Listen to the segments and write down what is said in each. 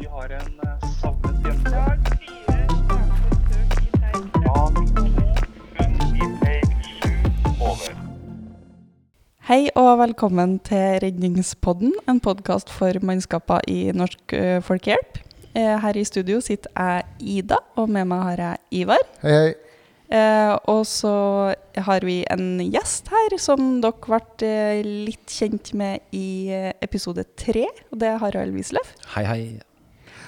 Vi har en eh, savnet jente. Hei og velkommen til Redningspodden, en podkast for mannskaper i Norsk eh, Folkehjelp. Eh, Her i studio sitter jeg Ida, og med meg har jeg Ivar. Hei, hei. Eh, og så har vi en gjest her som dere ble eh, litt kjent med i episode tre, og det er Harald Wisløff. Hei, hei.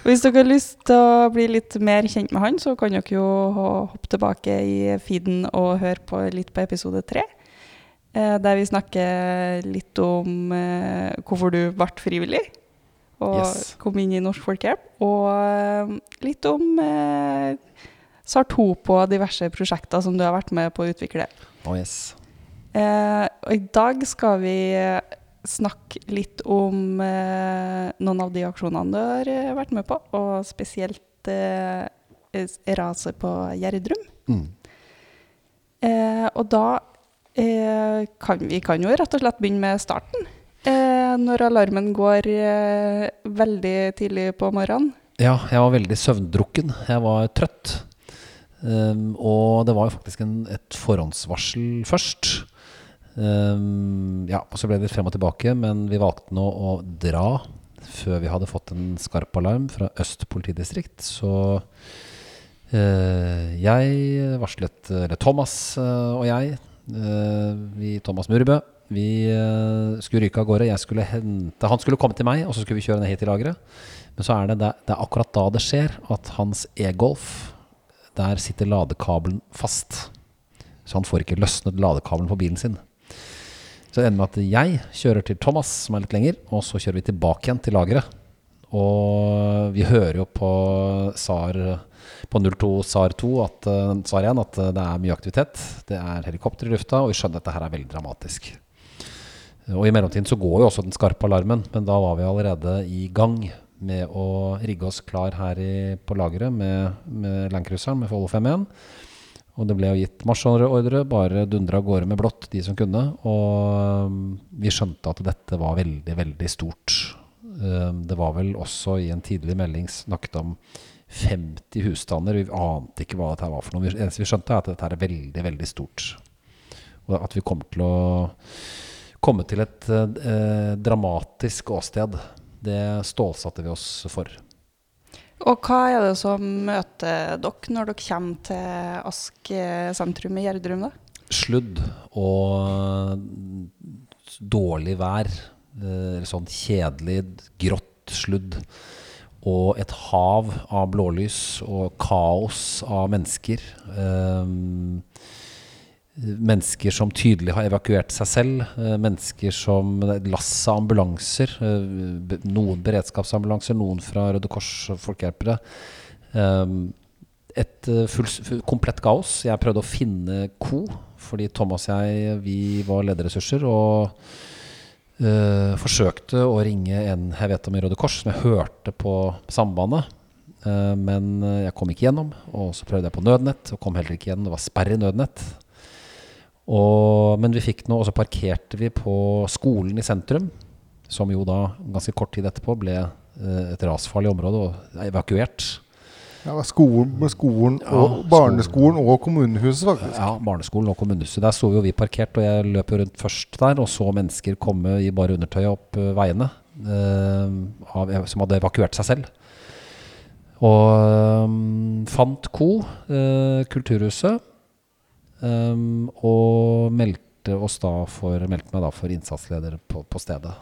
Hvis dere har lyst til å bli litt mer kjent med han, så kan dere jo hoppe tilbake i feeden og høre på litt på episode tre. Eh, der vi snakker litt om eh, hvorfor du ble frivillig og Yes. kom inn i Norsk Folkehjelp. Og eh, litt om sart SAR2 på diverse prosjekter som du har vært med på å utvikle. Oh, yes. Og I dag skal vi snakke litt om eh, noen av de aksjonene du har eh, vært med på, og spesielt eh, raset på Gjerdrum. Mm. Eh, og da eh, kan vi kan jo rett og slett begynne med starten. Eh, når alarmen går eh, veldig tidlig på morgenen. Ja, jeg var veldig søvndrukken. Jeg var trøtt. Um, og det var jo faktisk en, et forhåndsvarsel først. Um, ja, og så ble det litt frem og tilbake, men vi valgte nå å dra før vi hadde fått en skarp alarm fra Øst politidistrikt. Så eh, jeg varslet Eller Thomas eh, og jeg, eh, vi Thomas Murbø, vi skulle ryke av gårde. Skulle hente Han skulle komme til meg, og så skulle vi kjøre ned hit til lageret. Men så er det, det er akkurat da det skjer at hans e-Golf Der sitter ladekabelen fast. Så han får ikke løsnet ladekabelen på bilen sin. Så det ender med at jeg kjører til Thomas, som er litt lenger, og så kjører vi tilbake igjen til lageret. Og vi hører jo på SAR på 02 SAR 2 at, eh, SAR 1 at eh, det er mye aktivitet. Det er helikopter i lufta, og vi skjønner at dette her er veldig dramatisk. Og i mellomtiden så går jo også den skarpe alarmen, men da var vi allerede i gang med å rigge oss klar her i, på lageret med, med Landcruiseren, med Follo 51. Og det ble jo gitt marsjordre, bare dundra av gårde med blått, de som kunne. Og um, vi skjønte at dette var veldig, veldig stort. Um, det var vel også i en tidlig melding snakket om 50 husstander. Vi ante ikke hva dette var for noe. Det eneste vi skjønte, er at dette er veldig, veldig stort. Og at vi kommer til å komme til et eh, dramatisk åsted. Det stålsatte vi oss for. Og hva er det som møter dere når dere kommer til Ask eh, sentrum i Gjerdrum? da? sludd og dårlig vær, eh, sånn kjedelig, grått sludd, og et hav av blålys og kaos av mennesker. Um, mennesker som tydelig har evakuert seg selv. eh, mennesker som et lass av ambulanser. eh, noen beredskapsambulanser, noen fra Røde Kors og folkehjelpere. Um, et eh, full, komplett kaos. Jeg prøvde å finne ko, fordi Thomas og jeg vi var lederressurser. Og eh, forsøkte å ringe en jeg vet om i Røde Kors, som jeg hørte på sambandet. Men jeg kom ikke gjennom. Og så prøvde jeg på nødnett, og kom heller ikke gjennom. Det var sperre i nødnett. Og, men vi fikk noe, og så parkerte vi på skolen i sentrum, som jo da ganske kort tid etterpå ble eh, et rasfarlig område og evakuert. Ja, skolen, med skolen Ja, Barneskolen barneskolen og kommunehuset, faktisk. Ja, barneskolen og kommunehuset. Der sto jo vi parkert, og jeg løp rundt først der og så mennesker komme i bare undertøy opp eh, veiene. eh, av, som hadde evakuert seg selv. Og um, fant ko, eh, Kulturhuset, eh, og meldte oss da for, meldte meg da for innsatsleder på, på stedet.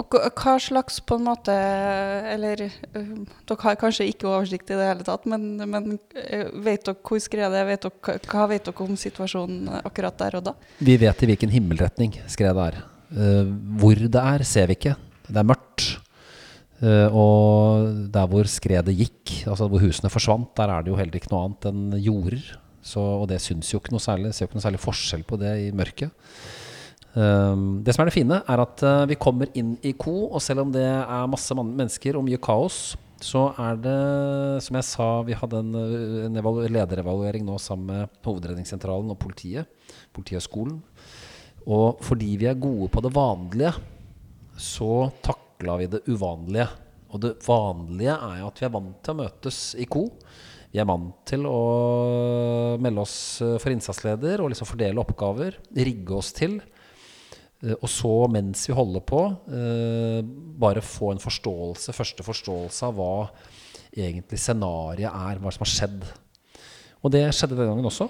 Og hva- slags på en måte Eller øh, dere har kanskje ikke oversikt i det hele tatt, men, men øh, vet dere hvor skredet? Vet dere, hva vet dere om situasjonen akkurat der og da? Vi vet i hvilken himmelretning skredet er. Uh, hvor det er, ser vi ikke. Det er mørkt. Uh, og der hvor skredet gikk, altså hvor husene forsvant, der er det jo heller ikke noe annet enn jorder. Så, og det syns jo ikke noe særlig. Ser jo ikke noe særlig forskjell på det i mørket. Um, det som er det fine, er at uh, vi kommer inn i ko, og selv om det er masse mennesker og mye kaos, så er det, som jeg sa, vi hadde en, eh, en lederevaluering nå sammen med Hovedredningssentralen og politiet, Politihøgskolen. Og fordi vi er gode på det vanlige, så takla vi det uvanlige Og det vanlige er jo at vi er vant til å møtes i ko. Vi er vant til å melde oss eh, for innsatsleder og liksom fordele oppgaver. Rigge oss til. Eh, Og så, mens vi holder på, eh, bare få en forståelse, første forståelse av hva egentlig scenarioet er, hva som har skjedd. Og det skjedde denne gangen også.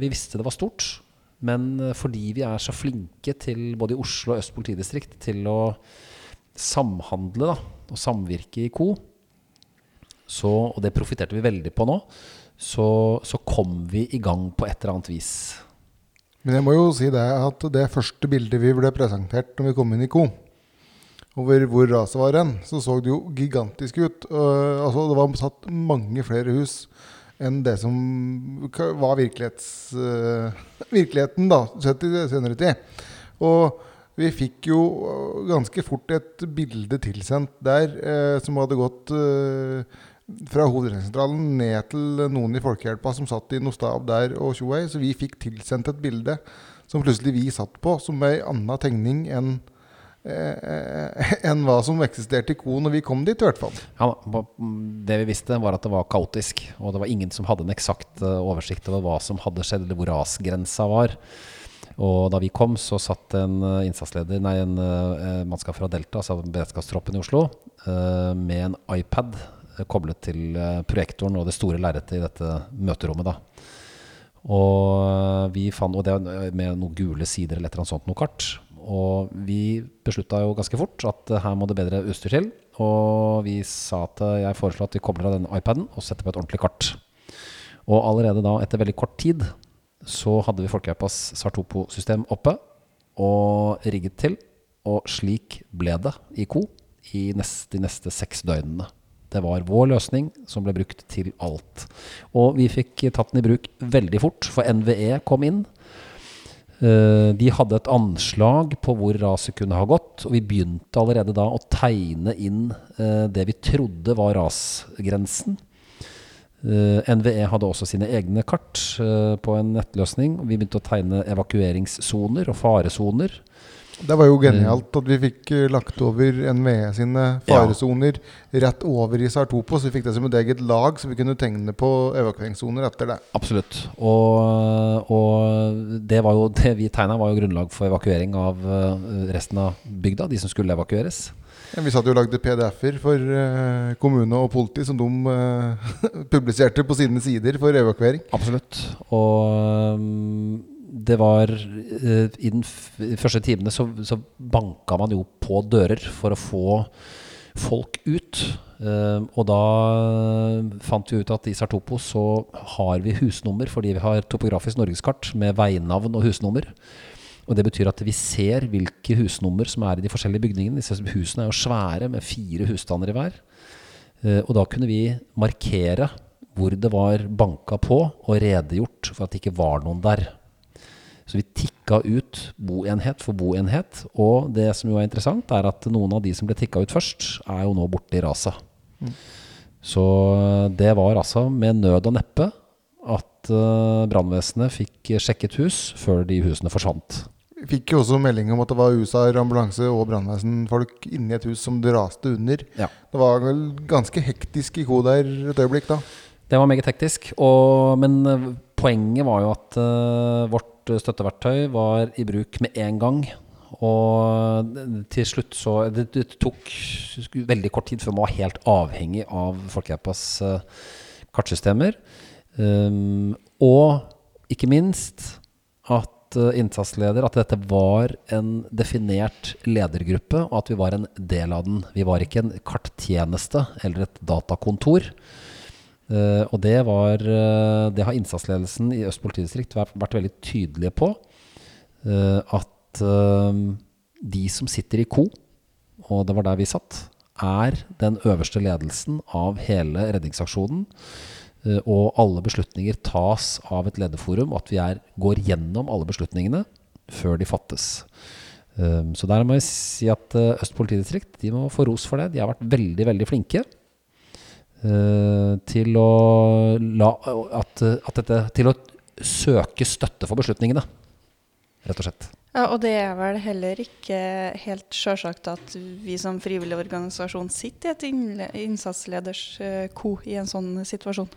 Vi visste det var stort, men fordi vi er så flinke til både i Oslo og Øst politidistrikt til å samhandle da, og samvirke i co., så, og det profitterte vi veldig på nå, så, så kom vi i gang på et eller annet vis. Men jeg må jo si det at det første bildet vi ble presentert når vi kom inn i Co, over hvor raset var hen, så så det jo gigantisk ut. Uh, altså det var satt mange flere hus enn det som var uh, virkeligheten da, sett i senere tid. Og vi fikk jo ganske fort et bilde tilsendt der uh, som hadde gått uh, fra hovedredningssentralen ned til noen i Folkehjelpa som satt i noe der og tjoei. Så vi fikk tilsendt et bilde som plutselig vi satt på, som ei anna tegning enn eh, hva som eksisterte i Ko når vi kom dit, i hvert fall. Ja, det vi visste, var at det var kaotisk. Og det var ingen som hadde en eksakt eh, oversikt over hva som hadde skjedd, eller hvor rasgrensa var. Og da vi kom, så satt en eh, innsatsleder, nei, en eh, mannskap fra Delta, altså beredskapstroppen i Oslo, med en iPad koblet til eh, projektoren og det store lerretet i dette møterommet. da. Og eh, vi fant, og det med noen gule sider eller et eller annet sånt, noe kart. Og vi beslutta jo ganske fort at eh, her må det bedre utstyr til. Og vi sa at jeg foreslår at vi kobler av den iPaden og setter på et ordentlig kart. Og allerede da, etter veldig kort tid, så hadde vi Folkehjelpas Sartopo-system oppe og rigget til. Og slik ble det i Co. i neste, de neste seks døgnene. Det var vår løsning som ble brukt til alt. Og vi fikk tatt den i bruk veldig fort, for NVE kom inn. Eh, De hadde et anslag på hvor raset kunne ha gått, og vi begynte allerede da å tegne inn eh, det vi trodde var rasgrensen. Eh, NVE hadde også sine egne kart eh, på en nettløsning. Vi begynte å tegne evakueringssoner og faresoner. Det var jo genialt at vi fikk eh, lagt over NVE sine faresoner rett over i Sartopo, så vi fikk det som et eget lag, så vi kunne tegne på evakueringssoner etter det. Absolutt. Og, og det, var jo, det vi tegna, var jo grunnlag for evakuering av eh, resten av bygda, de som skulle evakueres. Ja, vi satt jo og lagde PDF-er for eh, kommune og politi, som de publiserte på sine sider for evakuering. Absolutt. Og um, det var uh, I den første timene så, så banka man jo på dører for å få folk ut. Uh, og da fant vi ut at i Sartopo så har vi husnummer fordi vi har topografisk norgeskart med veinavn og husnummer. Og det betyr at vi ser hvilke husnummer som er i de forskjellige bygningene. Disse husene er jo svære med fire husstander i hver. Uh, og da kunne vi markere hvor det var banka på og redegjort for at det ikke var noen der. Så vi tikka ut boenhet for boenhet. Og det som jo er interessant, er at noen av de som ble tikka ut først, er jo nå borte i raset. Så det var altså med nød og neppe at uh, brannvesenet fikk sjekket hus før de husene forsvant. Vi fikk jo også melding om at det var USAR, ambulanse og brannvesenfolk inni et hus som det raste under. Ja. Det var vel ganske hektisk i der et øyeblikk da. Det var meget hektisk. Og, men eh, poenget var jo at uh, vårt støtteverktøy var i bruk med en gang. Og til slutt så Det, det tok veldig kort tid før man var helt avhengig av Folkehjelpas eh, kartsystemer. Um, og ikke minst at eh, innsatsleder At dette var en definert ledergruppe, og at vi var en del av den. Vi var ikke en karttjeneste eller et datakontor. Eh, og det, var, uh, det har innsatsledelsen i Øst politidistrikt vært, vært veldig tydelige på. Uh, at de som sitter i ko, og det var der vi satt, er den øverste ledelsen av hele redningsaksjonen. Og alle beslutninger tas av et lederforum, at vi er, går gjennom alle beslutningene før de fattes. Så der må jeg si at Øst politidistrikt de må få ros for det. De har vært veldig, veldig flinke til å la at, at dette, Til å søke støtte for beslutningene, rett og slett. Ja, og det er vel heller ikke helt sjølsagt at vi som frivillig organisasjon sitter i et innle- innsatsleders-ko i en sånn situasjon.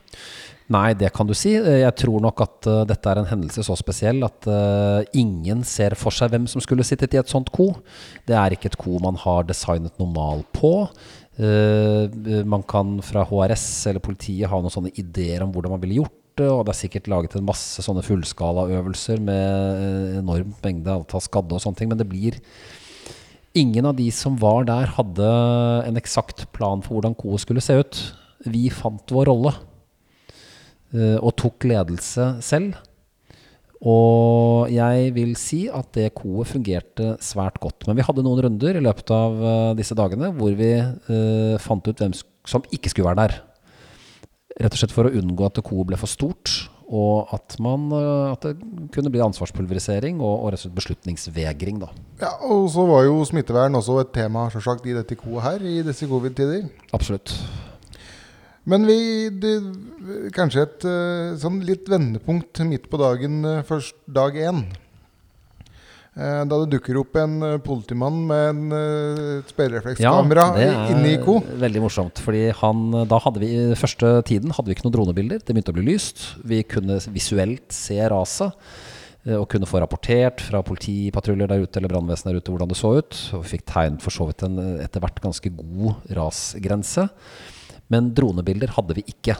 Nei, det kan du si. Eh, Jeg tror nok at eh, dette er en hendelse så spesiell at eh, ingen ser for seg hvem som skulle sittet i et sånt ko. Det er ikke et ko man har designet normal på. Eh, man kan fra HRS eller politiet ha noen sånne ideer om hvordan man ville gjort det, og det er sikkert laget en masse sånne fullskalaøvelser med enormt enorm mengde antall skadde og sånne ting, men det blir Ingen av de som var der, hadde en eksakt plan for hvordan koet skulle se ut. Vi fant vår rolle eh, og tok ledelse selv. Og jeg vil si at det koet fungerte svært godt. Men vi hadde noen runder i løpet av eh, disse dagene hvor vi eh, fant ut hvem som ikke skulle være der. Rett og slett for å unngå at koet ble for stort, og at, man, eh, at det kunne bli ansvarspulverisering og, og rett og slett beslutningsvegring. Da. Ja, Og så var jo smittevern også et tema selvsagt, i dette koet her i disse covid-tider. Absolutt. Men vi, det, kanskje et eh, sånn litt vendepunkt midt på dagen eh, først dag én. Eh, Da det dukker opp en politimann med en speilreflekskamera ja, inne i ko. veldig morsomt. Fordi han, da hadde vi, i første tiden hadde vi ikke noen dronebilder. Det begynte å bli lyst. Vi kunne visuelt se raset. Og kunne få rapportert fra politipatruljer der ute eller brannvesen der ute hvordan det så ut. Og vi fikk tegnet for så vidt en etter hvert ganske god rasgrense. Men dronebilder hadde vi ikke.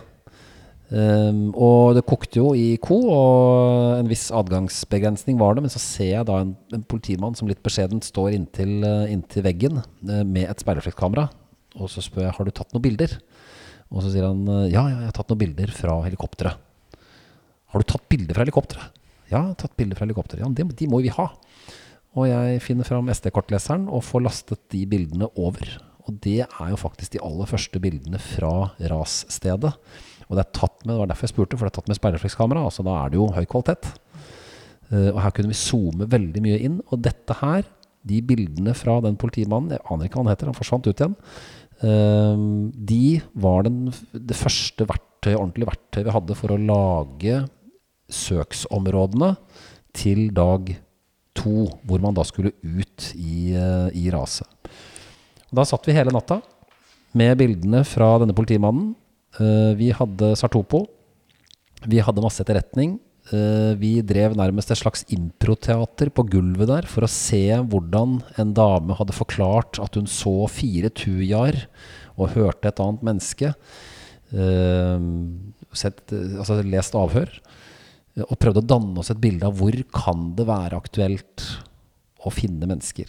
Um, og det kokte jo i ko, og en viss adgangsbegrensning var det. Men så ser jeg da en, en politimann som litt beskjedent står inntil, eh, inntil veggen eh, med et speilreflekskamera. Og så spør jeg har du tatt noen bilder. Og så sier han eh, ja, ja, jeg har tatt noen bilder fra helikopteret. Har du tatt bilder fra helikopteret? Ja, jeg har tatt bilder fra helikopteret. Ja, de, de må vi ha. Og jeg finner fram SD-kortleseren og får lastet de bildene over. Og det er jo faktisk de aller første bildene fra rasstedet. Og det er tatt med, det var derfor jeg spurte, for det er tatt med speilreflekskamera. Altså da er det jo høy kvalitet. Eh, og her kunne vi zoome veldig mye inn. Og dette her, de bildene fra den politimannen, jeg aner ikke hva han heter, han forsvant ut igjen. eh, de var den, det første verktøy, ordentlige verktøy vi hadde for å lage søksområdene til dag to, hvor man da skulle ut i, eh, i raset. Da satt vi hele natta med bildene fra denne politimannen. Eh, vi hadde Sartopo. Vi hadde masse etterretning. Eh, vi drev nærmest et slags improteater på gulvet der for å se hvordan en dame hadde forklart at hun så fire tujaer og hørte et annet menneske. Eh, sett, altså lest avhør. Og prøvde å danne oss et bilde av hvor kan det være aktuelt å finne mennesker.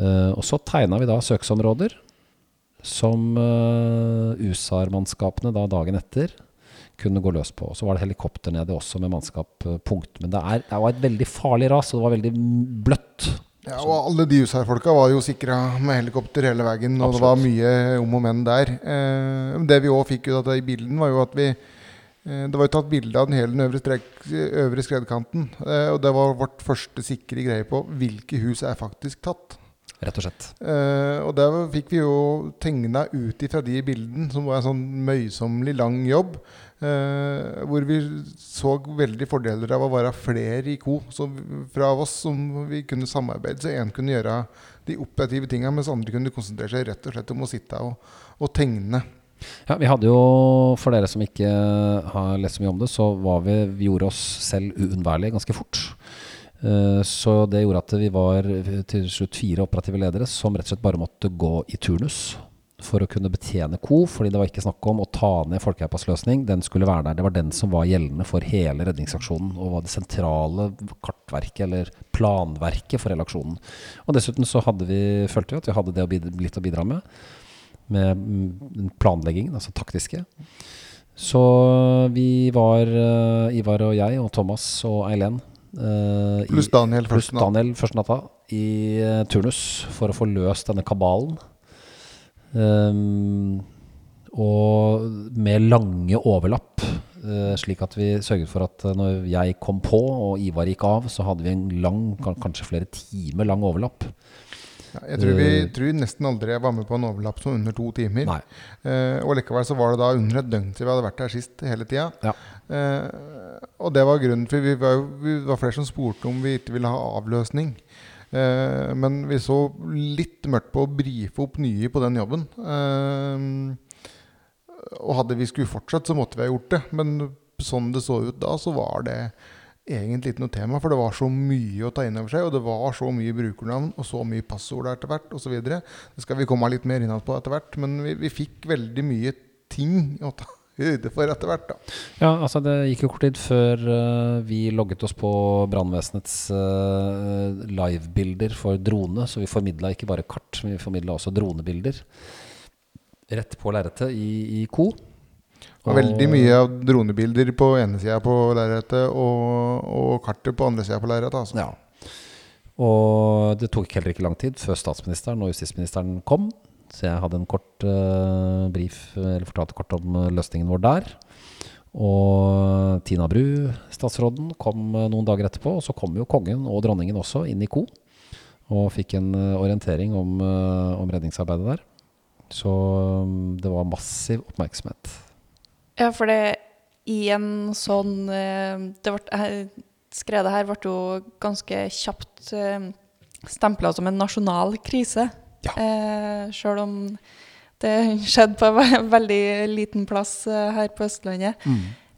Eh, og så tegna vi da søksområder som uh, USAR-mannskapene da dagen etter kunne gå løs på. Og så var det helikopter nedi også med mannskap eh, punkt. Men det, er, det var et veldig farlig ras, og det var veldig bløtt. Ja, og alle de USA-folka var jo sikra med helikopter hele veien, og det var mye om og men der. Eh, det vi òg fikk ut av det i bilden, var jo at vi eh, Det var jo tatt bilde av den hele den øvre, øvre skredkanten. Eh, og det var vårt første sikre greie på hvilke hus er faktisk tatt. Rett og slett. Uh, og der fikk vi jo tegna ut ifra de bildene, som var en sånn møysommelig lang jobb. uh, hvor vi så veldig fordeler av å være flere i ko så fra oss som vi kunne samarbeide. Så én kunne gjøre de operative tinga, mens andre kunne konsentrere seg rett og slett om å sitte og, og tegne. Ja, vi hadde jo, for dere som ikke har lest så mye om det, så var vi, vi gjorde oss selv uunnværlige ganske fort. Eh, Så det gjorde at vi var til slutt fire operative ledere som rett og slett bare måtte gå i turnus for å kunne betjene KO, fordi det var ikke snakk om å ta ned Folkeheipas løsning. Den skulle være der. Det var den som var gjeldende for hele redningsaksjonen og var det sentrale kartverket eller planverket for hele aksjonen. Og dessuten så hadde vi, følte vi at vi hadde det å bidra, litt å bidra med med mm, planleggingen, altså taktiske. Så vi var, eh, Ivar og jeg og Thomas og Eileen i- Pluss Daniel plus. Daniel første natta i uh, turnus for å få løst denne kabalen. Um, og med lange overlapp, uh, slik at vi sørget for at når jeg kom på og Ivar gikk av, så hadde vi en lang, kanskje flere timer lang overlapp. Ja, jeg tror vi Eh. tror nesten aldri jeg var med på en overlapp som under to timer. Eh, og likevel så var det da under et døgn til vi hadde vært der sist hele tida. Ja. Eh, og det var grunnen for vi var, jo- vi var flere som spurte om vi ikke ville ha avløsning. Eh, men vi så litt mørkt på å brife opp nye på den jobben. Eh, og hadde vi skulle fortsatt, så måtte vi ha gjort det. Men sånn det så ut da, så var det egentlig ikke noe tema. For det var så mye å ta inn over seg, og det var så mye brukernavn og så mye passord etter hvert osv. Det skal vi komme litt mer innad på etter hvert. Men vi, vi fikk veldig mye ting å ta høyde for etter hvert. da. Ja, altså det gikk jo kort tid før uh, vi logget oss på brannvesenets uh, livebilder for drone. Så vi formidla ikke bare kart, men vi formidla også dronebilder. Rett på lerretet i, i Co. Og veldig mye av dronebilder på ene sida på lerretet og, og kartet på andre sida på lerretet. Altså. Ja. Og det tok heller ikke lang tid før statsministeren og justisministeren kom. Så jeg hadde en kort uh, brief, eller fortalte kort om eh, løsningen vår der. Og Tina Bru, statsråden, kom eh, noen dager etterpå. Og så kom jo kongen og dronningen også inn i ko. Og fikk en orientering om, om redningsarbeidet der. Så mm, det var massiv oppmerksomhet. Ja, for det i en sånn eh, det ble, Skredet her ble jo ganske kjapt eh, stempla som en nasjonal krise. Ja. Eh, Sjøl om det skjedde på en veldig liten plass eh, her på Østlandet.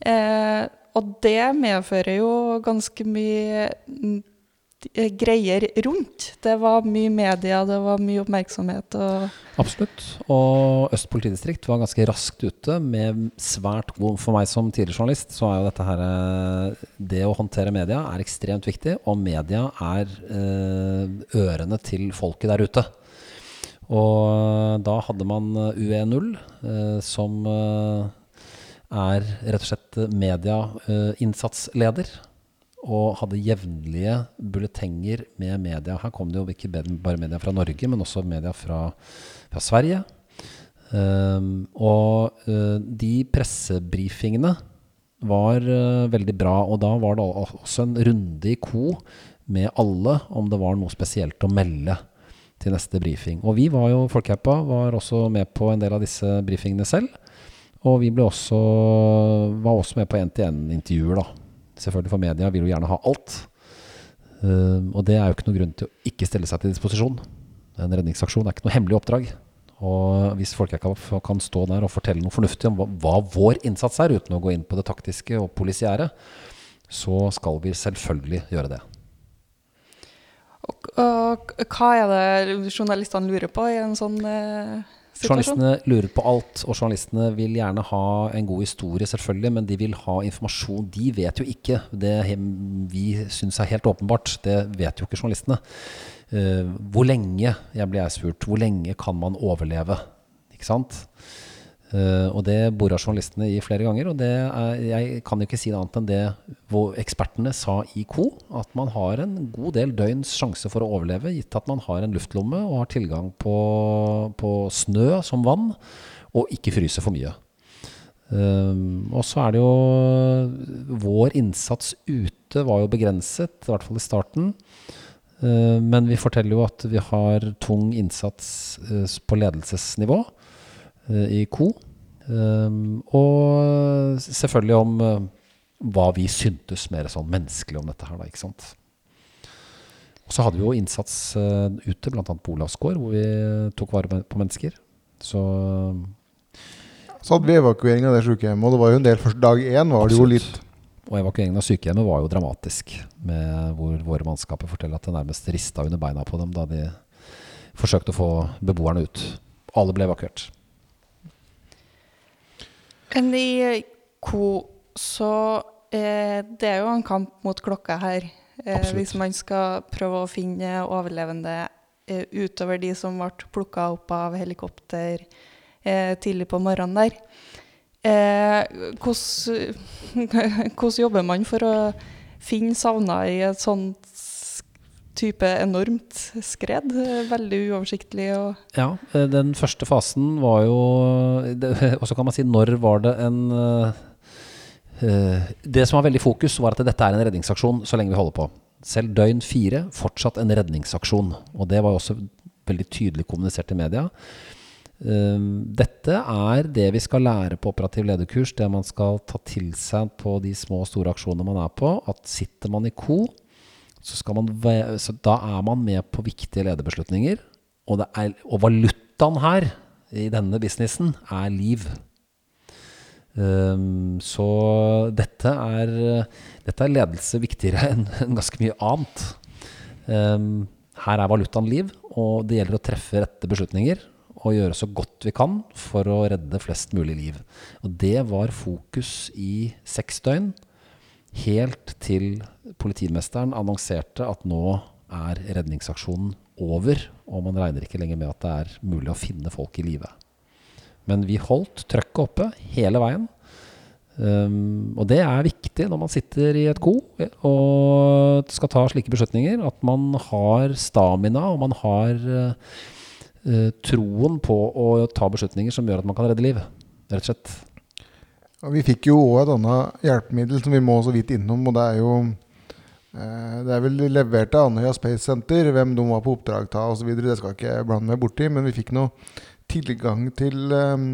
Eh, og det medfører jo ganske mye mm, greier rundt. Det var mye media, det var mye oppmerksomhet. Absolutt. Og Øst politidistrikt var ganske raskt ute med svært god For meg som tidligere journalist, så er jo dette her eh, Det å håndtere media er ekstremt viktig, og media er eh, ørene til folket der ute. Og da hadde man UE0, eh, som eh, er rett og slett medieinnsatssleder. Og hadde jevnlige bulletenger med media. Her kom det jo ikke bare media fra Norge, men også media fra, fra Sverige. Um, og uh, de pressebrifingene var uh, veldig bra. Og da var det også en runde i ko med alle om det var noe spesielt å melde til neste brifing. Og vi var jo, Folkehjelpa var også med på en del av disse brifingene selv. Og vi ble også, var også med på én-til-én-intervjuer, da. Selvfølgelig, for media vil jo gjerne ha alt. Ehm, og det er jo ikke noe grunn til å ikke stille seg til disposisjon. En redningsaksjon er ikke noe hemmelig oppdrag. Og hvis folk kan stå der og fortelle noe fornuftig om hva, hva vår innsats er, uten å gå inn på det taktiske og polisiære, så skal vi selvfølgelig gjøre det. Og, og hva er det journalistene lurer på i en sånn eh? Journalistene lurer på alt, og journalistene vil gjerne ha en god historie, selvfølgelig, men de vil ha informasjon. De vet jo ikke det vi syns er helt åpenbart. Det vet jo ikke journalistene. Uh, hvor lenge, jeg ble jeg spurt, hvor lenge kan man overleve? Ikke sant? Eh, og det bora journalistene i flere ganger. Og er, jeg kan jo ikke si annet enn det ekspertene sa i Co. At man har en god del døgns sjanse for å overleve, gitt at man har en luftlomme og har tilgang på, på snø som vann, og ikke fryser for mye. Uh, og så er det jo Vår innsats ute var jo begrenset, i hvert fall i starten. Uh, men vi forteller jo at vi har tung innsats uh, på ledelsesnivå uh, i Co. Um, og selvfølgelig om uh, hva vi syntes mer sånn menneskelig om dette her, da, ikke sant. Og så hadde vi jo innsats uh, ute, bl.a. på Olavsgård, hvor vi tok vare på mennesker. Så Så hadde vi evakuering av det sykehjemmet, og det var jo en del første dag én. var det jo litt Og evakueringen av sykehjemmet var jo dramatisk, med hvor våre mannskaper forteller at det nærmest rista under beina på dem da de forsøkte å få beboerne ut. Alle ble evakuert. Men i ko så eh, Det er jo en kamp mot klokka her. Eh, hvis man skal prøve å finne overlevende eh, utover de som ble plukka opp av helikopter eh, tidlig på morgenen der. Eh, hvordan, jobber man for å finne savna i et sånt type enormt skred? Veldig uoversiktlig Ja, eh, den første fasen var jo Og så kan man si når var det en eh, eh, Det som var veldig fokus, var at dette er en redningsaksjon så lenge vi holder på. Selv døgn fire fortsatt en redningsaksjon. Og det var jo også veldig tydelig kommunisert i media. Dette er det vi skal lære på operativ lederkurs, det man skal ta til seg på de små og store aksjonene man er på. At sitter man i ko, så, man så da er man med på viktige lederbeslutninger. Og, er, og valutaen her, i denne businessen, er liv. Um, så dette er, dette er ledelse viktigere enn en ganske mye annet. Um, her er valutaen liv, og det gjelder å treffe rette beslutninger og gjøre så godt vi kan for å redde flest mulig liv. Og det var fokus i seks døgn, helt til politimesteren annonserte at nå er redningsaksjonen over, og man regner ikke lenger med at det er mulig å finne folk i live. Men vi holdt trøkket oppe hele veien. Um, og det er viktig når man sitter i et ko og skal ta slike beslutninger, at man har stamina og man har uh, troen på å ta beslutninger som gjør at man kan redde liv. Rett og slett. Vi fikk jo òg et annet hjelpemiddel som vi må så vidt innom, og det er jo eh, Det er vel levert av Andøya Space Center, hvem de var på oppdrag av osv. Det skal jeg ikke blande meg borti, men vi fikk noe tilgang til eh,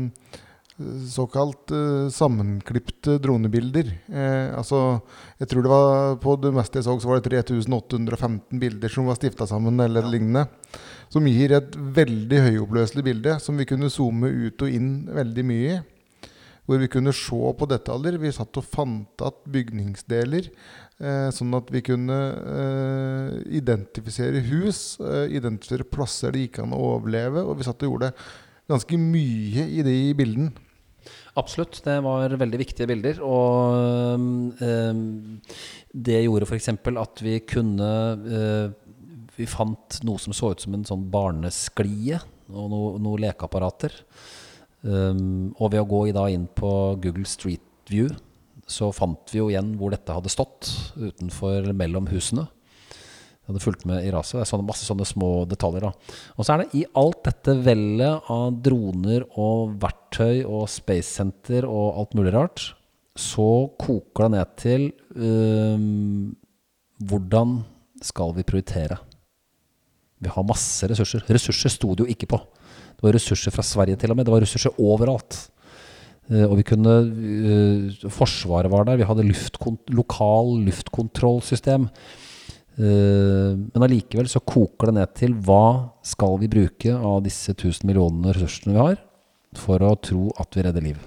såkalt eh, sammenklipte dronebilder. Eh, altså, jeg tror det var på det meste jeg så, så var det 3815 bilder som var stifta sammen, eller lignende. Som gir et veldig høyoppløselig bilde som vi kunne zoome ut og inn veldig mye i. Hvor vi kunne se på detaljer. Vi satt og fant igjen bygningsdeler. Eh, sånn at vi kunne eh, identifisere hus, eh, identifisere plasser det gikk an å overleve. Og vi satt og gjorde ganske mye i de bildene. Absolutt. Det var veldig viktige bilder. Og øh, det gjorde f.eks. at vi kunne øh, Vi fant noe som så ut som en sånn barnesklie, og noen noe lekeapparater. Um, og ved å gå inn på Google Street View, så fant vi jo igjen hvor dette hadde stått utenfor mellom husene. Jeg hadde fulgt med i raset. Det er sånne, masse sånne små detaljer. da. Og så er det i alt dette vellet av droner og verktøy og Space Center og alt mulig rart, så koker det ned til um, hvordan skal vi prioritere? Vi har masse ressurser. Ressurser sto det jo ikke på. Det var ressurser fra Sverige til og med. Det var ressurser overalt. Eh, og vi kunne eh, Forsvaret var der. Vi hadde luftkont lokal luftkontrollsystem. Eh, men allikevel så koker det ned til hva skal vi bruke av disse 1000 millionene ressursene vi har, for å tro at vi redder liv.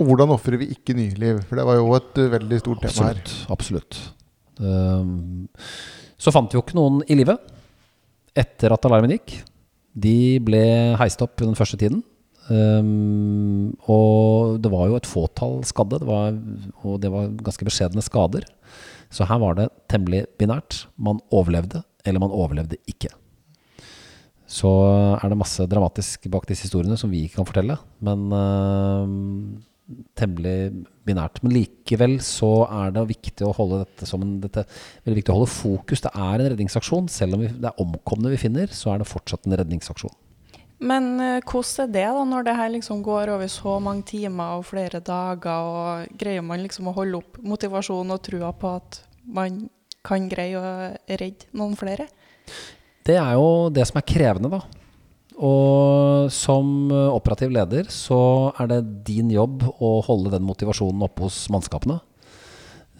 Og hvordan ofrer vi ikke nye liv? For det var jo et veldig stort tema her. Absolutt. absolutt. Så fant vi jo ikke noen i live etter at alarmen gikk. De ble heist opp den første tiden. Um, og det var jo et fåtall skadde, det var, og det var ganske beskjedne skader. Så her var det temmelig binært. Man overlevde, eller man overlevde ikke. Så er det masse dramatisk bak disse historiene som vi ikke kan fortelle. Men uh, temmelig binært. Men likevel så er det viktig å holde dette som en dette, veldig viktig å holde fokus. Det er en redningsaksjon. Selv om vi, det er omkomne vi finner, så er det fortsatt en redningsaksjon. Men eh, hvordan er det da, når det her liksom går over så mange timer og flere dager, og greier man liksom å holde opp motivasjonen og trua på at man kan greie å redde noen flere? Det er jo det som er krevende, da. Og som eh, operativ leder så er det din jobb å holde den motivasjonen oppe hos mannskapene.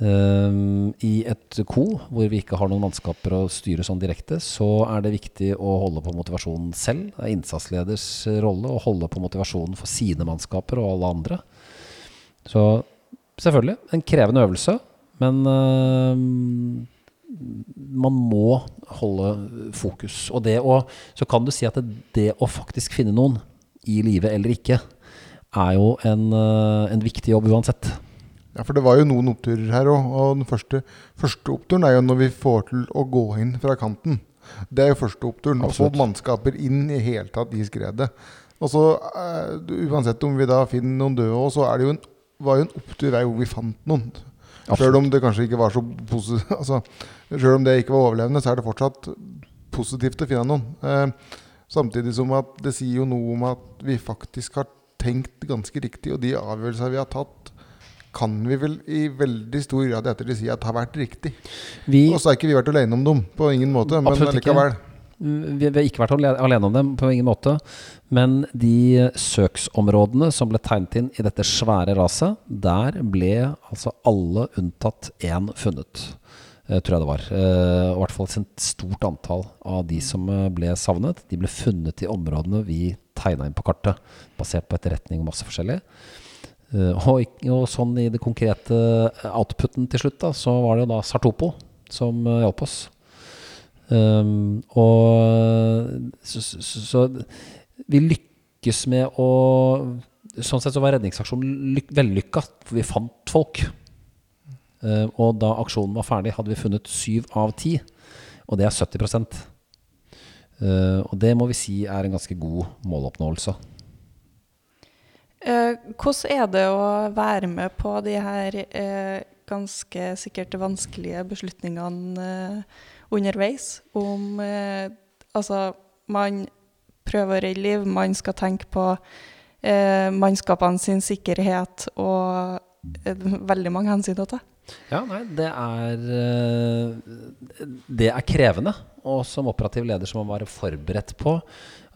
Um, I et ko hvor vi ikke har noen mannskaper å styre sånn direkte, så er det viktig å holde på motivasjonen selv. Det er innsatsleders rolle å holde på motivasjonen for sine mannskaper og alle andre. Så selvfølgelig en krevende øvelse, men um, man må holde fokus. Og det å, så kan du si at det, det å faktisk finne noen i live eller ikke, er jo en, uh, en viktig jobb uansett. Ja, for det var jo noen oppturer her òg. Og den første, første oppturen er jo når vi får til å gå inn fra kanten. Det er jo første oppturen. Å få mannskaper inn i hele tatt i skredet. Og så eh, uansett om vi da finner noen døde òg, så er det jo en, var jo en opptur gang vi fant noen. Sjøl om det kanskje ikke var så positivt altså, Sjøl om det ikke var overlevende, så er det fortsatt positivt å finne noen. Eh, samtidig som at det sier jo noe om at vi faktisk har tenkt ganske riktig, og de avgjørelser vi har tatt, kan vi vel i veldig stor grad etter det si at har vært riktig. Og så har ikke vi vært alene om dem, på ingen måte, men allikevel. Vi, vi har ikke vært alene om dem, på ingen måte. Men de søksområdene som ble tegnet inn i dette svære raset, der ble altså alle unntatt én funnet. eh, tror jeg det var. Eh, I hvert fall et stort antall av de som eh, ble savnet, de ble funnet i områdene vi tegna inn på kartet, basert på etterretning og masse forskjellig. Og, og sånn i det konkrete outputen til slutt, da, så var det jo da Sartopo som hjalp oss. Um, og så, så, så vi lykkes med å Sånn sett så var redningsaksjonen lyk, vellykka, for vi fant folk. Eh, og da aksjonen var ferdig, hadde vi funnet syv av ti. Og det er 70 Eh, Og det må vi si er en ganske god måloppnåelse. Uh, hvordan er det å være med på de her eh, ganske sikkert vanskelige beslutningene eh, underveis? Om eh, Altså, man prøver å redde liv, man skal tenke på eh, mannskapene sin sikkerhet og eh, veldig mange hensyn å ta. Ja, nei, det er eh, Det er krevende. Og som operativ leder så må man være forberedt på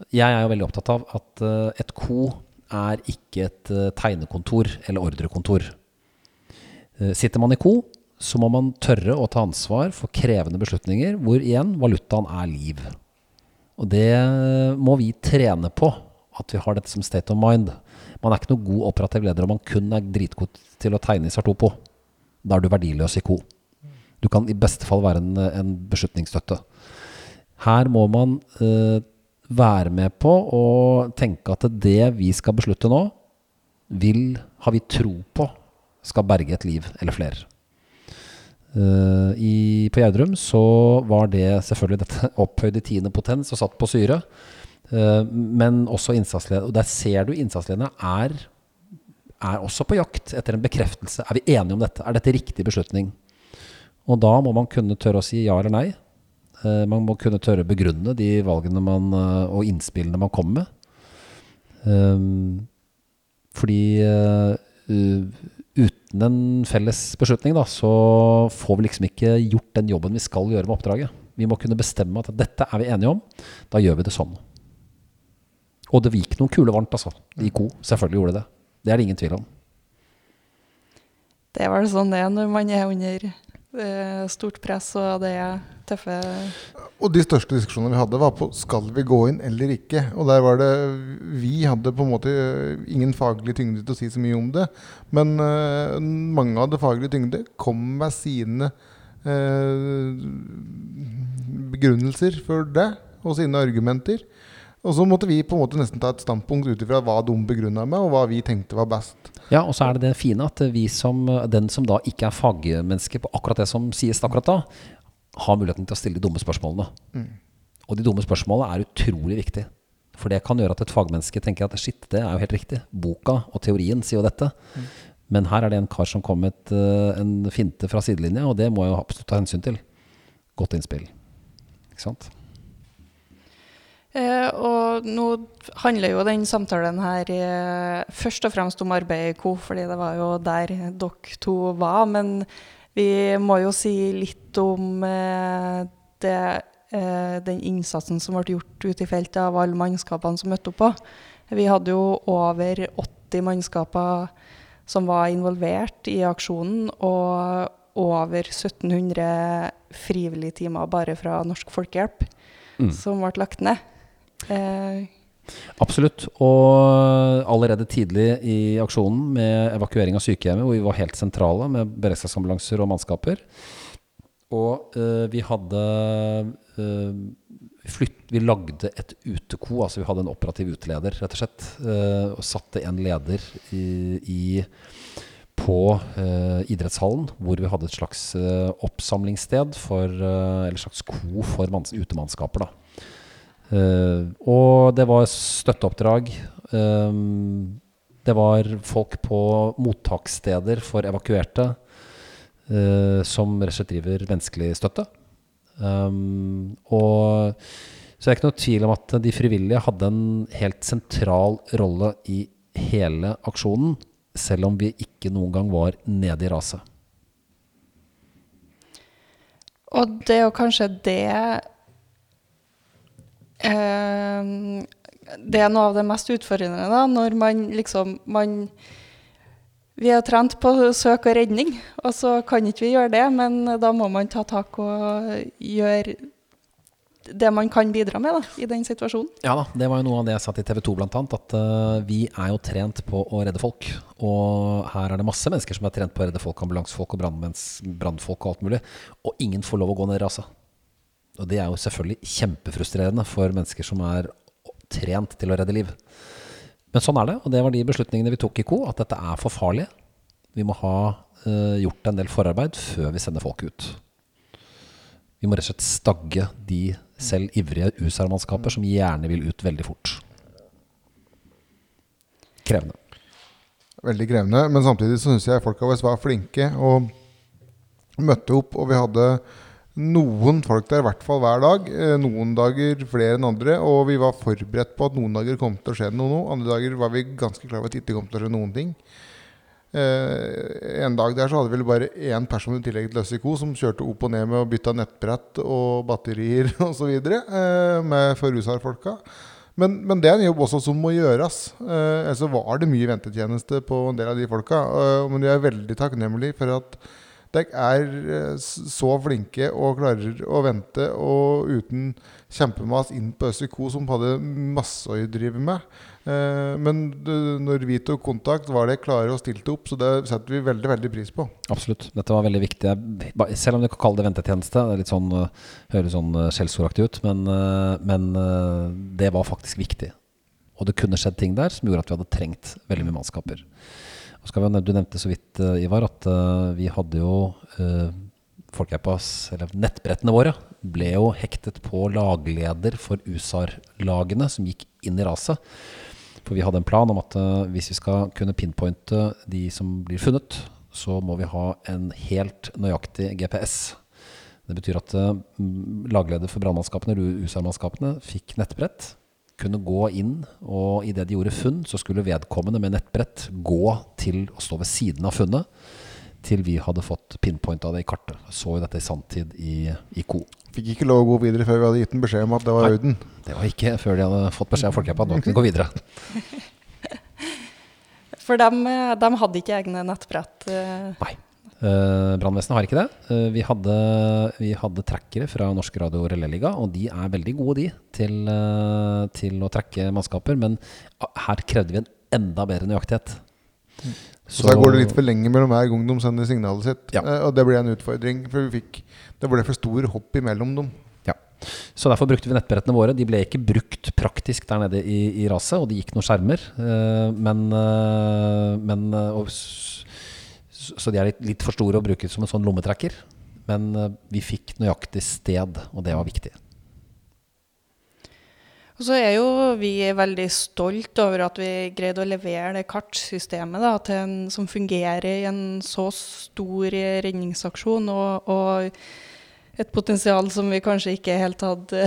Jeg er jo veldig opptatt av at eh, et ko er ikke et tegnekontor eller ordrekontor. Sitter man i ko, så må man tørre å ta ansvar for krevende beslutninger, hvor igjen valutaen er liv. Og det må vi trene på, at vi har dette som state of mind. Man er ikke noen god operativ leder om man kun er dritgod til å tegne i Sartopo. Da er du verdiløs i ko. Du kan i beste fall være en, en beslutningsstøtte. Her må man uh, være med på å tenke at det vi skal beslutte nå, vil, har vi tro på, skal berge et liv eller flere. Eh, i, på Gjerdrum så var det selvfølgelig dette opphøyd i tiende potens og satt på syre. Uh, men også innsatsledere. Og der ser du innsatslederne er, er også på jakt etter en bekreftelse. Er vi enige om dette? Er dette riktig beslutning? Og da må man kunne tørre å si ja eller nei. Uh, man må kunne tørre å begrunne de valgene man, og innspillene man kommer med. Fordi uten en felles beslutning, da, så får vi liksom ikke gjort den jobben vi skal gjøre med oppdraget. Vi må kunne bestemme at dette er vi enige om. Da gjør vi det sånn. Og det gikk noen kuler varmt, altså. I ko. Selvfølgelig gjorde det det. Det er det ingen tvil om. Det er vel sånn det er når man er under eh, stort press og det er tøffe Og de største diskusjonene vi hadde, var på skal vi gå inn eller ikke. Og der var det Vi hadde på en måte øh, ingen faglig tyngde til å si så mye om det. Men uh, mange hadde faglig tyngde. Kom med sine uh, begrunnelser for det, og sine argumenter. Og så måtte vi på en måte nesten ta et standpunkt ut ifra hva de begrunna med, og hva vi tenkte var best. Ja, og så er det det fine at vi som, den som da ikke er fagmenneske på akkurat det som sies akkurat da, har muligheten til å stille de dumme spørsmålene. Og de dumme spørsmålene er utrolig viktig. For det kan gjøre at et fagmenneske tenker at shit, det er jo helt riktig. Boka og teorien sier jo dette. Men her er det en kar som kom med eh, en finte fra sidelinja, og det må jeg absolutt ta hensyn til. Godt innspill. Ikke sant? Eh, og nå handler jo den samtalen her eh, først og fremst om arbeid i KO, fordi det var jo der dere to var. Men vi må jo si litt om eh, det, den innsatsen som ble gjort ute i feltet av alle mannskapene som møtte opp på. Vi hadde jo over 80 mannskaper som var involvert i aksjonen, og over 1700 frivillige timer bare fra Norsk Folkehjelp Mm. som ble lagt ned. Eh, Absolutt. Og allerede tidlig i aksjonen med evakuering av sykehjemmet, hvor vi var helt sentrale med beredskapsambulanser og mannskaper. Og eh, vi hadde eh, flytt, Vi lagde et uteko, altså vi hadde en operativ uteleder, rett og slett. eh, og satte en leder i, i på eh, idrettshallen, hvor vi hadde et slags eh, oppsamlingssted for eh, Eller slags ko for utemannskaper, da. Eh, og det var støtteoppdrag. Um, det var folk på mottakssteder for evakuerte uh, som rett og slett driver menneskelig støtte. Um, og så er det ikke noe tvil om at de frivillige hadde en helt sentral rolle i hele aksjonen, selv om vi ikke noen gang var nede i raset. og det er jo kanskje det det er noe av det mest utfordrende da, når man liksom man, Vi er trent på søk og redning, og så kan ikke vi gjøre det, men da må man ta tak og gjøre det man kan bidra med da, i den situasjonen. Ja da, det var jo noe av det jeg sa til TV 2 blant annet, at uh, vi er jo trent på å redde folk. Og her er det masse mennesker som er trent på å redde folk, ambulansefolk og brannfolk og alt mulig. Og ingen får lov å gå ned i rasa. Og det er jo selvfølgelig kjempefrustrerende for mennesker som er trent til å redde liv. Men sånn er det, og det var de beslutningene vi tok i KO, at dette er for farlig. Vi må ha uh, gjort en del forarbeid før vi sender folk ut. Vi må rett og slett stagge de selv ivrige USA-mannskaper som gjerne vil ut veldig fort. Krevende. Veldig krevende. Men samtidig så syns jeg folka våre var flinke og møtte opp. Og vi hadde noen folk der i hvert fall hver dag. eh, Noen dager flere enn andre. Og vi var forberedt på at noen dager kom til å skje noe. Andre dager var vi ganske klar over at det ikke kom til å skje noen ting. Eh, en dag der så hadde vi bare én person i tillegg til Øssiko som kjørte opp og ned med å bytte nettbrett og batterier osv. Eh, med for USA-folka. Men, men det er en jobb også som må gjøres. Eh, så var det mye ventetjeneste på en del av de folka. Eh, men vi er veldig takknemlige for at dere er eh, så flinke og klarer å vente og uten kjempemas inn på Øssiko, som hadde masse å drive med. Eh, men når vi tok kontakt, var det klare og stilte opp, så det setter vi veldig veldig pris på. Absolutt. Dette var veldig viktig. Selv om du kan kalle det ventetjeneste, det er litt sånn, øh, høres sånn skjellsordaktig ut, men, men det var faktisk viktig. Og det kunne skjedd ting der som gjorde at vi hadde trengt veldig mye mannskaper. Vi, du nevnte så vidt, øh, Ivar, at øh, vi hadde jo uh, Folkehjelpas, eller nettbrettene våre, ble jo hektet på lagleder for USAR-lagene som gikk inn i raset. For vi hadde en plan om at uh, hvis vi skal kunne pinpointe de som blir funnet, så må vi ha en helt nøyaktig GPS. Det betyr at uh, lagleder for brannmannskapene, eller USA-mannskapene, fikk nettbrett. Kunne gå inn, og idet de gjorde funn, så skulle vedkommende med nettbrett gå til å stå ved siden av funnet. Til vi hadde fått pinpointa det i kartet. Så jo dette i sanntid i, i Co. Fikk ikke lov å gå videre før vi hadde gitt en beskjed om at det var Nei. orden. Det var ikke før de hadde fått beskjed av Folkehjelpa at nå kunne de gå videre. For dem, eh, dem hadde ikke egne nettbrett. eh, Nei. Uh, Brannvesenet har ikke det. Uh, vi, hadde, vi hadde trackere fra Norsk Radio Relé-liga, og de er veldig gode, de, til, uh, til å trekke mannskaper. Men her krevde vi en enda bedre nøyaktighet. Så da går det litt for lenge mellom hver gang de sender signalet sitt. Ja. Og det ble en utfordring, for vi fikk Det ble for stor hopp imellom dem. Ja. Så derfor brukte vi nettbrettene våre. De ble ikke brukt praktisk der nede i, i raset, og det gikk noen skjermer. men men og, Så de er litt, litt for store å bruke som en sånn lommetrekker. Men eh, vi fikk nøyaktig sted, og det var viktig. Og så er jo vi veldig stolt over at vi greide å levere det kartsystemet da, en, som fungerer i en så stor redningsaksjon, og, og et potensial som vi kanskje ikke helt hadde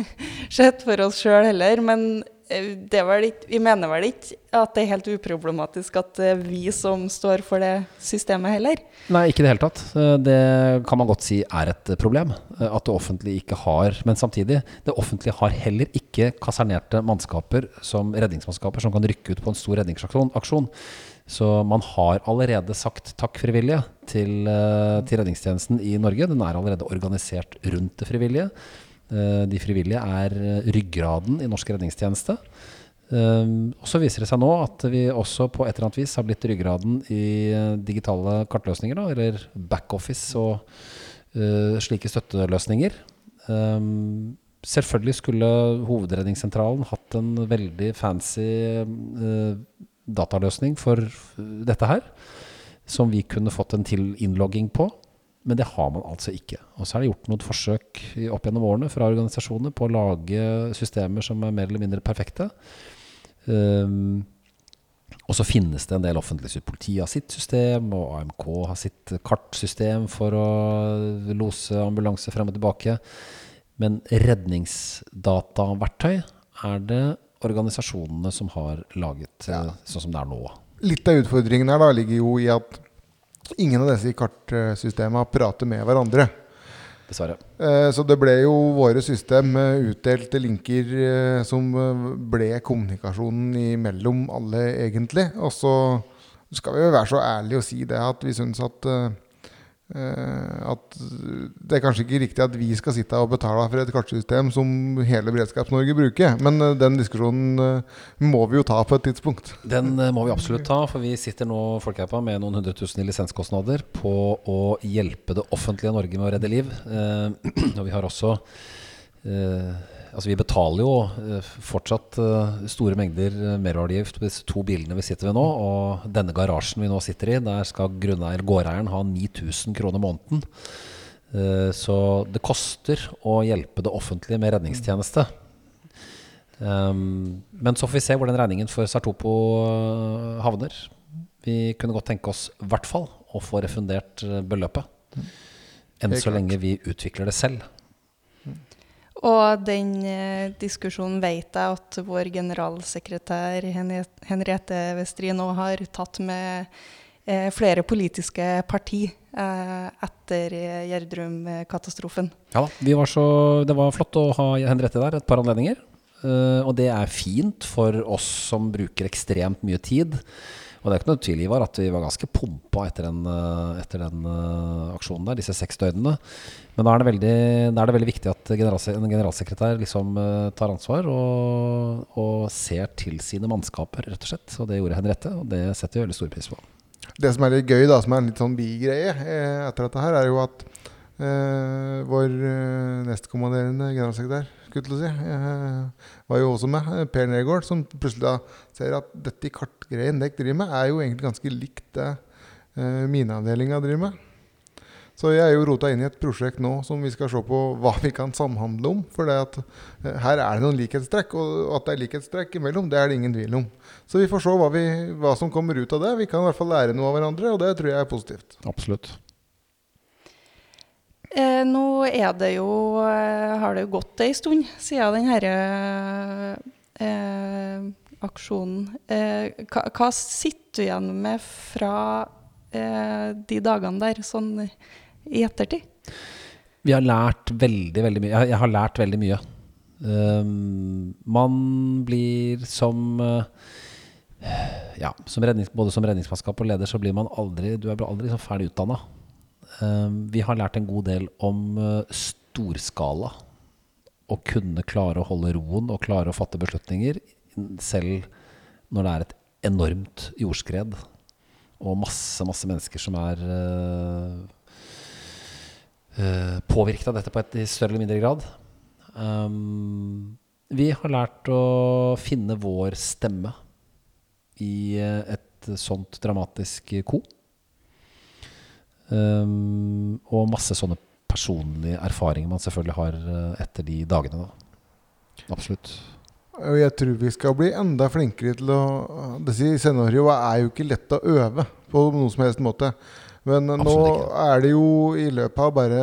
sett for oss sjøl heller. Men det er vel ikke, vi mener vel ikke at det er helt uproblematisk at det er vi som står for det systemet heller. Nei, ikke i det hele tatt. Eh, Det kan man godt si er et problem. eh, At det offentlige ikke har Men samtidig, det offentlige har heller ikke kasernerte mannskaper som redningsmannskaper som kan rykke ut på en stor redningsaksjon. Så man har allerede sagt takk frivillige til, eh, til redningstjenesten i Norge. Den er allerede organisert rundt det frivillige. Eh, De frivillige er eh, ryggraden i norsk redningstjeneste. Um, og så viser det seg nå at vi også på et eller annet vis har blitt ryggraden i eh, digitale kartløsninger, da, eller backoffice og eh, slike støtteløsninger. Selvfølgelig skulle Hovedredningssentralen hatt en veldig fancy eh, dataløsning for eh, dette her, som vi kunne fått en til innlogging på. Men det har man altså ikke. Og så er det gjort noen forsøk opp gjennom årene fra organisasjoner på å lage systemer som er mer eller mindre perfekte. Um, og så finnes det en del offentlige Politiet har sitt system, og AMK har sitt kartsystem for å lose ambulanse frem og tilbake. Men redningsdataverktøy er det organisasjonene som har laget, ja. sånn som det er nå. Litt av utfordringen her da ligger jo i at ingen av disse kartsystemene prater med hverandre. Dessverre. Eh, Så det ble jo våre system utdelte linker eh, som eh, ble kommunikasjonen imellom alle, egentlig. Og så skal vi jo være så ærlige og si det at vi syns at eh, eh, at det er kanskje ikke riktig at vi skal sitte og betale for et kartsystem som hele Beredskaps-Norge bruker. Men eh, den diskusjonen eh, må vi jo ta på et tidspunkt. Den eh, må vi absolutt ta, for vi sitter nå Folkehjelpa, med noen hundre tusen i lisenskostnader på å hjelpe det offentlige Norge med å redde liv. Eh, og vi har også eh, Altså Vi betaler jo eh, fortsatt eh, store mengder eh, merverdiavgift på disse to bilene vi sitter ved nå. Og denne garasjen vi nå sitter i, der skal grunneier, gårdeieren ha 9000 kroner måneden. Så det koster å hjelpe det offentlige med redningstjeneste. Um, men så får vi se hvor den regningen for Sartopo havner. Vi kunne godt tenke oss i hvert fall å få refundert beløpet. Enn så lenge vi utvikler det selv. Og den eh, diskusjonen vet jeg at vår generalsekretær Henriette- Westrin nå har tatt med eh, flere politiske parti eh, etter Gjerdrum-katastrofen. Ja da, var så, Det var flott å ha Henriette der et par anledninger. Og det er fint for oss som bruker ekstremt mye tid. Og det er ikke noe tvil Ivar, at vi var ganske pumpa etter den, uh, etter den uh, aksjonen der, disse seks døgnene. Men da er det veldig, er det veldig viktig at en generalsekretær liksom uh, tar ansvar og, og ser til sine mannskaper, rett og slett. Og det gjorde Henriette, og det setter vi veldig stor pris på. Det som er litt gøy, da, som er en litt sånn bigreie eh, etter dette her, er jo at uh, vår eh, nestkommanderende generalsekretær skulle til å si, Jeg var jo også med, eh, Per Nergård, som plutselig da ser at dette kartgreien dere driver med, er jo egentlig ganske likt det eh, mineavdelinga driver med. Så jeg er jo rota inn i et prosjekt nå som vi skal se på hva vi kan samhandle om. For at eh, her er det noen likhetstrekk, og at det er likhetstrekk imellom, det er det ingen tvil om. Så vi får se hva, vi, hva som kommer ut av det. Vi kan i hvert fall lære noe av hverandre, og det tror jeg er positivt. Absolutt. Eh, nå er det jo, eh, har det jo gått ei stund siden den herre eh, aksjonen. Eh, hva, hva sitter du igjen med fra eh, de dagene der, sånn i ettertid? Vi har lært veldig, veldig mye. Jeg, har lært veldig mye. Um, man blir som uh, Ja, som rednings, både som redningsmannskap og leder så blir man aldri Du er aldri så ferdig utdanna. Um, vi har lært en god del om uh, storskala. Å kunne klare å holde roen og klare å fatte beslutninger selv når det er et enormt jordskred og masse, masse mennesker som er uh, uh, påvirket av dette på et i større eller mindre grad. Um, vi har lært å finne vår stemme i eh, et sånt dramatisk ko. Um, og masse sånne personlige erfaringer man selvfølgelig har eh, etter de dagene. Da. Absolutt. Og jeg tror vi skal bli enda flinkere til å Disse scenarioene er jo ikke lett å øve på noen som helst måte. Men nå ikke. er det jo i løpet av bare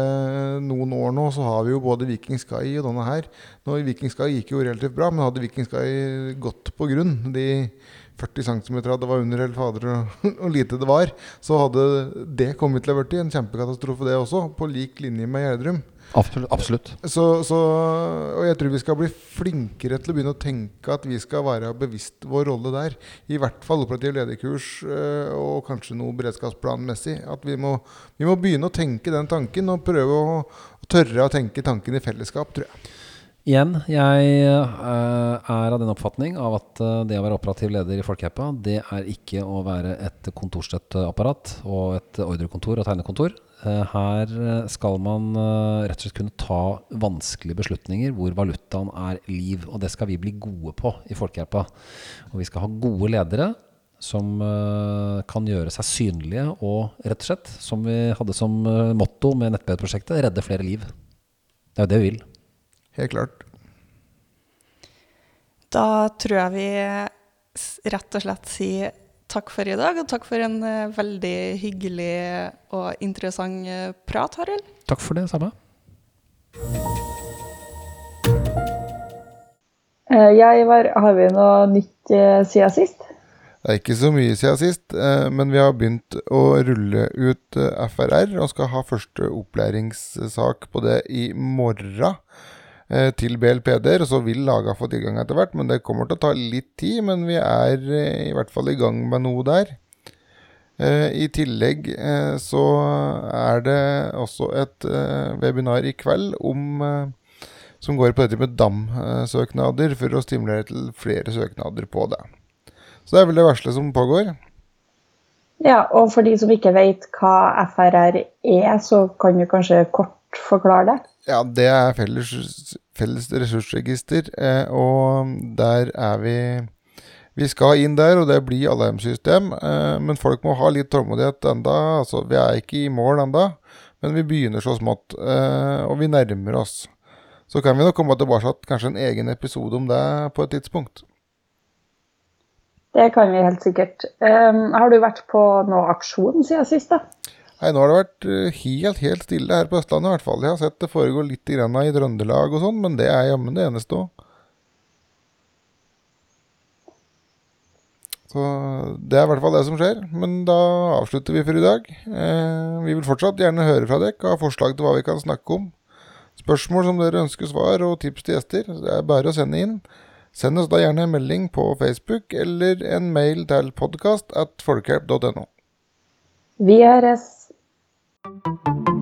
noen år nå, så har vi jo både Viking Sky og denne her. Nå, Viking Sky gikk jo relativt bra, men hadde Viking Sky gått på grunn, de 40 cm det var under eller fader og, lite det var, så hadde det kommet til å bli en kjempekatastrofe, det også. På lik linje med Gjerdrum. Absolutt. Så, så, og jeg tror vi skal bli flinkere til å begynne å tenke at vi skal være bevisst vår rolle der. I hvert fall operativ lederkurs øh, og kanskje noe beredskapsplanmessig. At vi må, vi må begynne å tenke den tanken og prøve å tørre å tenke tanken i fellesskap, tror jeg. Igjen, jeg eh, er av den oppfatning av at eh, det å være operativ leder i Folkehjelpa, det er ikke å være et kontorstøtteapparat og et ordrekontor og tegnekontor. Eh, her skal man rett og slett kunne ta vanskelige beslutninger hvor valutaen er liv. Og det skal vi bli gode på i Folkehjelpa. Og vi skal ha gode ledere som kan gjøre seg synlige og rett og slett, som vi hadde som motto med nettbedprosjektet, redde flere liv. Det er jo det vi vil. Helt klart. Da tror jeg vi rett og slett sier takk for i dag, og takk for en eh, veldig hyggelig og interessant eh, prat, Harald. Takk for det samme. Eh, Jeg var, har vi noe nytt siden sist? Det er ikke så mye siden sist, eh, men vi har begynt å rulle ut FRR og skal ha første opplæringssak på det i morgen til BLPD-er. Så vil Laga få tilgang etter hvert, men det kommer til å ta litt tid. Men vi er eh, i hvert fall i gang med noe der. Eh, I tillegg eh, så er det også et eh, webinar i kveld om eh, som går på dette med DAM-søknader, for å stimulere til flere søknader på det. Så det er vel det vesle som pågår. Ja, og for de som ikke vet hva FRR er, så kan du kanskje kort forklare det? Ja, det er felles, felles ressursregister, eh, og der er vi Vi skal inn der, og det blir alarmsystem, eh, men folk må ha litt tålmodighet enda. Altså, vi er ikke i mål enda, men vi begynner så smått, eh, og vi nærmer oss. Så kan vi nok komme tilbake til kanskje en egen episode om det på et tidspunkt. Det kan vi helt sikkert. Har du vært på noe aksjon siden sist, da? Nei, nå har det vært eh, helt, helt stille her på Østlandet i hvert fall. Jeg har sett det foregå litt i Trøndelag og sånn, men det er jammen det eneste òg. Så det er i hvert fall det som skjer. Men da avslutter vi for i dag. Eh, vi vil fortsatt gjerne høre fra dere, ha forslag til hva vi kan snakke om. Spørsmål som dere ønsker svar, og tips til gjester. Det er bare å sende inn. Send oss da gjerne en melding på Facebook eller en mail til podkast at folkehjelp.no. Vi høres. Thank you.